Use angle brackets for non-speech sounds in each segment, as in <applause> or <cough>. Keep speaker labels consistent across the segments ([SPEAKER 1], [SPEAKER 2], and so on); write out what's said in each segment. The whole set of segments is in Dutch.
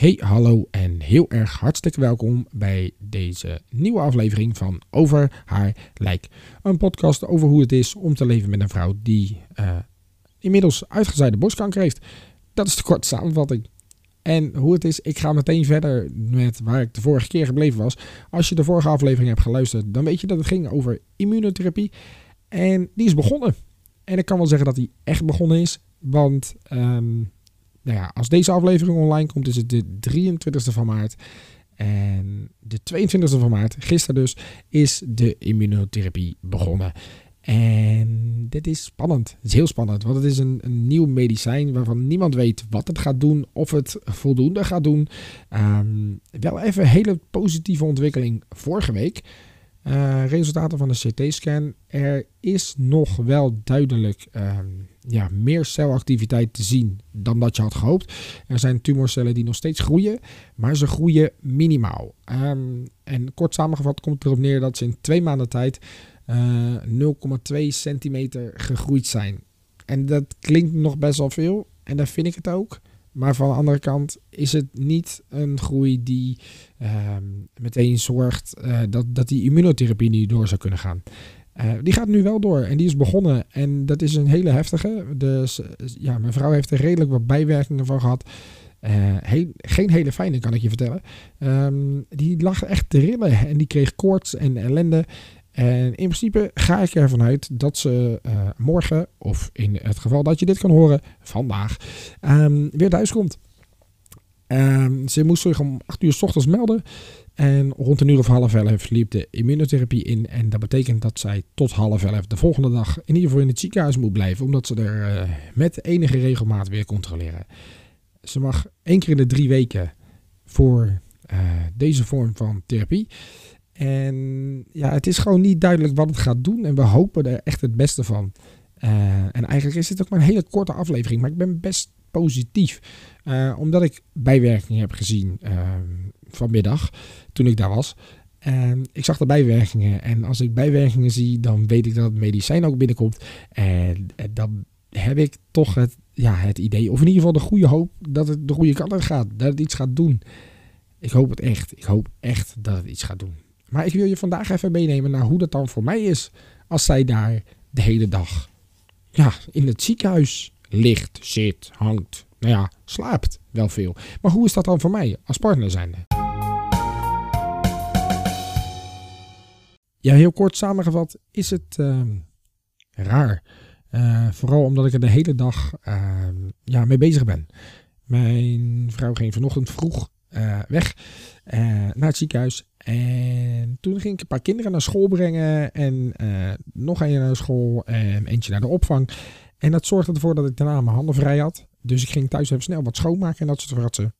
[SPEAKER 1] Hey, hallo en heel erg hartstikke welkom bij deze nieuwe aflevering van Over haar lijk. Een podcast over hoe het is om te leven met een vrouw die uh, inmiddels uitgezaaide borstkanker heeft. Dat is de korte samenvatting. En hoe het is, ik ga meteen verder met waar ik de vorige keer gebleven was. Als je de vorige aflevering hebt geluisterd, dan weet je dat het ging over immunotherapie. En die is begonnen. En ik kan wel zeggen dat die echt begonnen is, want... Um, nou ja, als deze aflevering online komt, is het de 23e van maart. En de 22e van maart, gisteren dus, is de immunotherapie begonnen. En dit is spannend. Het is heel spannend, want het is een, een nieuw medicijn waarvan niemand weet wat het gaat doen, of het voldoende gaat doen. Um, wel even een hele positieve ontwikkeling vorige week. Uh, resultaten van de CT-scan. Er is nog wel duidelijk um, ja, meer celactiviteit te zien dan dat je had gehoopt. Er zijn tumorcellen die nog steeds groeien, maar ze groeien minimaal. Um, en kort samengevat komt het erop neer dat ze in twee maanden tijd uh, 0,2 centimeter gegroeid zijn. En dat klinkt nog best wel veel, en daar vind ik het ook. Maar van de andere kant is het niet een groei die uh, meteen zorgt uh, dat, dat die immunotherapie niet door zou kunnen gaan. Uh, die gaat nu wel door en die is begonnen. En dat is een hele heftige. Dus ja, mijn vrouw heeft er redelijk wat bijwerkingen van gehad. Uh, heel, geen hele fijne, kan ik je vertellen. Um, die lag echt te rillen en die kreeg koorts en ellende. En in principe ga ik ervan uit dat ze morgen, of in het geval dat je dit kan horen, vandaag, um, weer thuis komt. Um, ze moest zich om 8 uur s ochtends melden. En rond een uur of half elf liep de immunotherapie in. En dat betekent dat zij tot half elf de volgende dag in ieder geval in het ziekenhuis moet blijven. Omdat ze er uh, met enige regelmaat weer controleren. Ze mag één keer in de drie weken voor uh, deze vorm van therapie. En ja, het is gewoon niet duidelijk wat het gaat doen. En we hopen er echt het beste van. Uh, en eigenlijk is dit ook maar een hele korte aflevering. Maar ik ben best positief. Uh, omdat ik bijwerkingen heb gezien uh, vanmiddag toen ik daar was. En ik zag de bijwerkingen. En als ik bijwerkingen zie, dan weet ik dat het medicijn ook binnenkomt. En, en dan heb ik toch het, ja, het idee, of in ieder geval de goede hoop, dat het de goede kant uit gaat. Dat het iets gaat doen. Ik hoop het echt. Ik hoop echt dat het iets gaat doen. Maar ik wil je vandaag even meenemen naar hoe dat dan voor mij is als zij daar de hele dag ja, in het ziekenhuis ligt, zit, hangt. Nou ja, slaapt wel veel. Maar hoe is dat dan voor mij als partner zijnde? Ja, heel kort samengevat is het uh, raar. Uh, vooral omdat ik er de hele dag uh, ja, mee bezig ben. Mijn vrouw ging vanochtend vroeg uh, weg naar het ziekenhuis. En toen ging ik een paar kinderen naar school brengen. En nog een naar school en eentje naar de opvang. En dat zorgde ervoor dat ik daarna mijn handen vrij had. Dus ik ging thuis even snel wat schoonmaken en dat soort fratsen.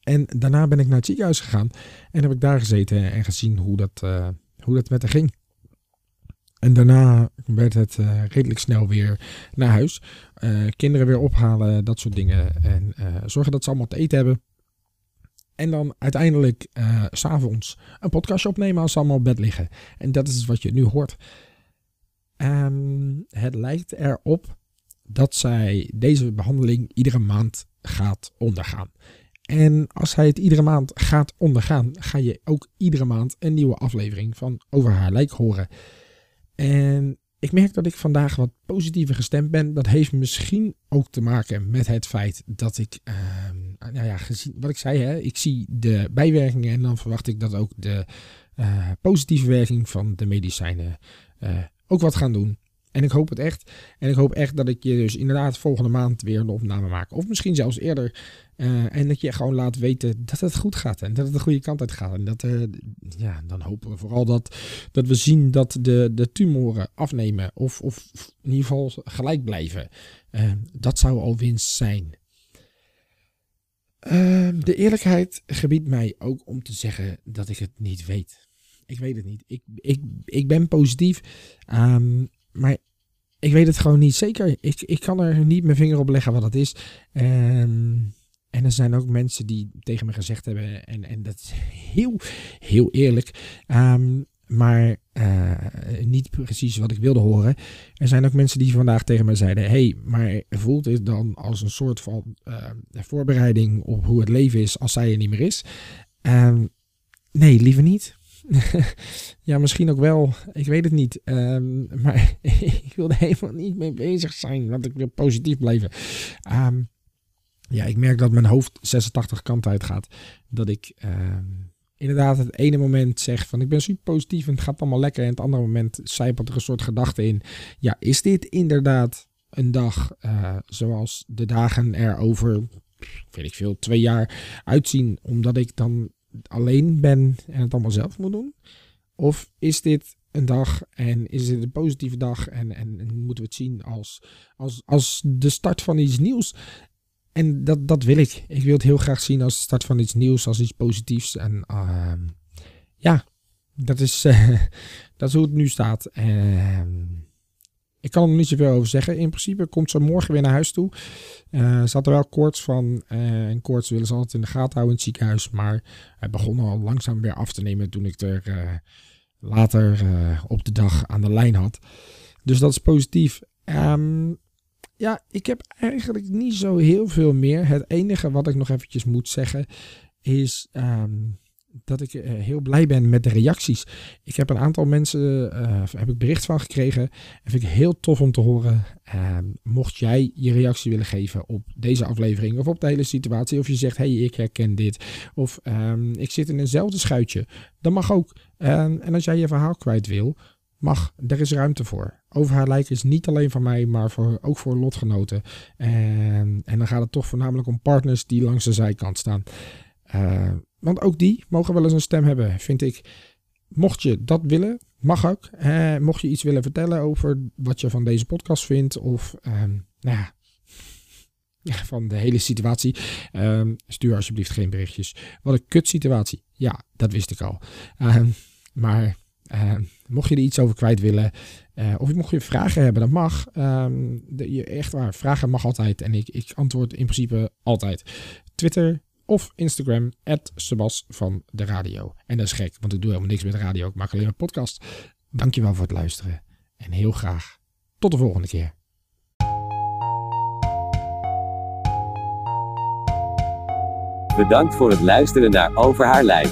[SPEAKER 1] En daarna ben ik naar het ziekenhuis gegaan. En heb ik daar gezeten en gezien hoe dat, uh, hoe dat met haar ging. En daarna werd het uh, redelijk snel weer naar huis. Uh, kinderen weer ophalen, dat soort dingen. En zorgen dat ze allemaal te eten hebben. En dan uiteindelijk uh, s'avonds een podcastje opnemen als ze allemaal op bed liggen. En dat is wat je nu hoort. Um, het lijkt erop dat zij deze behandeling iedere maand gaat ondergaan. En als hij het iedere maand gaat ondergaan, ga je ook iedere maand een nieuwe aflevering van Over haar lijk horen. En ik merk dat ik vandaag wat positiever gestemd ben. Dat heeft misschien ook te maken met het feit dat ik, uh, nou ja, gezien wat ik zei, hè, ik zie de bijwerkingen en dan verwacht ik dat ook de uh, positieve werking van de medicijnen uh, ook wat gaan doen. En ik hoop het echt. En ik hoop echt dat ik je dus inderdaad volgende maand weer een opname maak. Of misschien zelfs eerder. Uh, en dat je gewoon laat weten dat het goed gaat. En dat het de goede kant uit gaat. En dat, uh, ja, dan hopen we vooral dat, dat we zien dat de, de tumoren afnemen. Of, of in ieder geval gelijk blijven. Uh, dat zou al winst zijn. De eerlijkheid gebiedt mij ook om te zeggen dat ik het niet weet. Ik weet het niet. Ik, ik, ik ben positief. Um, maar ik weet het gewoon niet zeker. Ik, ik kan er niet mijn vinger op leggen wat het is. Um, en er zijn ook mensen die tegen me gezegd hebben, en, en dat is heel, heel eerlijk, um, maar uh, niet precies wat ik wilde horen. Er zijn ook mensen die vandaag tegen me zeiden: hey, maar voelt dit dan als een soort van uh, voorbereiding op hoe het leven is als zij er niet meer is? Nee, liever niet. <laughs> ja, misschien ook wel. Ik weet het niet. Um, <laughs> maar ik wil er helemaal niet mee bezig zijn. Want ik wil positief blijven. Um, ja, ik merk dat mijn hoofd 86 kant uit gaat. Dat ik um, inderdaad het ene moment zeg van ik ben super positief en het gaat allemaal lekker. En het andere moment zijpelt er een soort gedachte in. Ja, is dit inderdaad een dag uh, zoals de dagen er over, weet ik veel, twee jaar uitzien. Omdat ik dan alleen ben en het allemaal zelf moet doen? Of is dit een dag en is het een positieve dag en, en, en, moeten we het zien als, als, als de start van iets nieuws? En dat, dat wil ik. Ik wil het heel graag zien als de start van iets nieuws, als iets positiefs. En uh, ja, dat is, <laughs> dat hoe het nu staat. Uh, ik kan er niet zoveel over zeggen. In principe komt ze morgen weer naar huis toe. Uh, ze had er wel koorts van. Uh, en koorts willen ze altijd in de gaten houden in het ziekenhuis. Maar het begon al langzaam weer af te nemen toen ik er uh, later op de dag aan de lijn had. Dus dat is positief. Um, ja, ik heb eigenlijk niet zo heel veel meer. Het enige wat ik nog eventjes moet zeggen is um, dat ik uh, heel blij ben met de reacties. Ik heb een aantal mensen, uh, heb ik bericht van gekregen. En vind ik heel tof om te horen. Uh, mocht jij je reactie willen geven op deze aflevering of op de hele situatie. Of je zegt, hey, ik herken dit. Of um, ik zit in eenzelfde schuitje. Dat mag ook. Um, en als jij je verhaal kwijt wil, mag. Er is ruimte voor. Over haar lijken is niet alleen van mij, maar voor, ook voor lotgenoten. En, en dan gaat het toch voornamelijk om partners die langs de zijkant staan. Want ook die mogen wel eens een stem hebben, vind ik. Mocht je dat willen, mag ook. Eh, mocht je iets willen vertellen over wat je van deze podcast vindt, of um, nou <laughs> ja, van de hele situatie, um, stuur alsjeblieft geen berichtjes. Wat een kut situatie. Ja, dat wist ik al. Um, maar mocht je er iets over kwijt willen, uh, of mocht je vragen hebben, dat mag. Je, echt waar, vragen mag altijd. En ik, ik antwoord in principe altijd. Twitter, of Instagram, Sebas van de radio. En dat is gek, want ik doe helemaal niks met radio. Ik maak alleen een podcast. Dankjewel voor het luisteren. En heel graag tot de volgende keer.
[SPEAKER 2] Bedankt voor het luisteren naar Over haar lijk.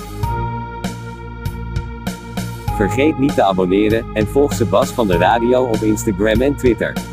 [SPEAKER 2] Vergeet niet te abonneren en volg Sebas van de radio op Instagram en Twitter.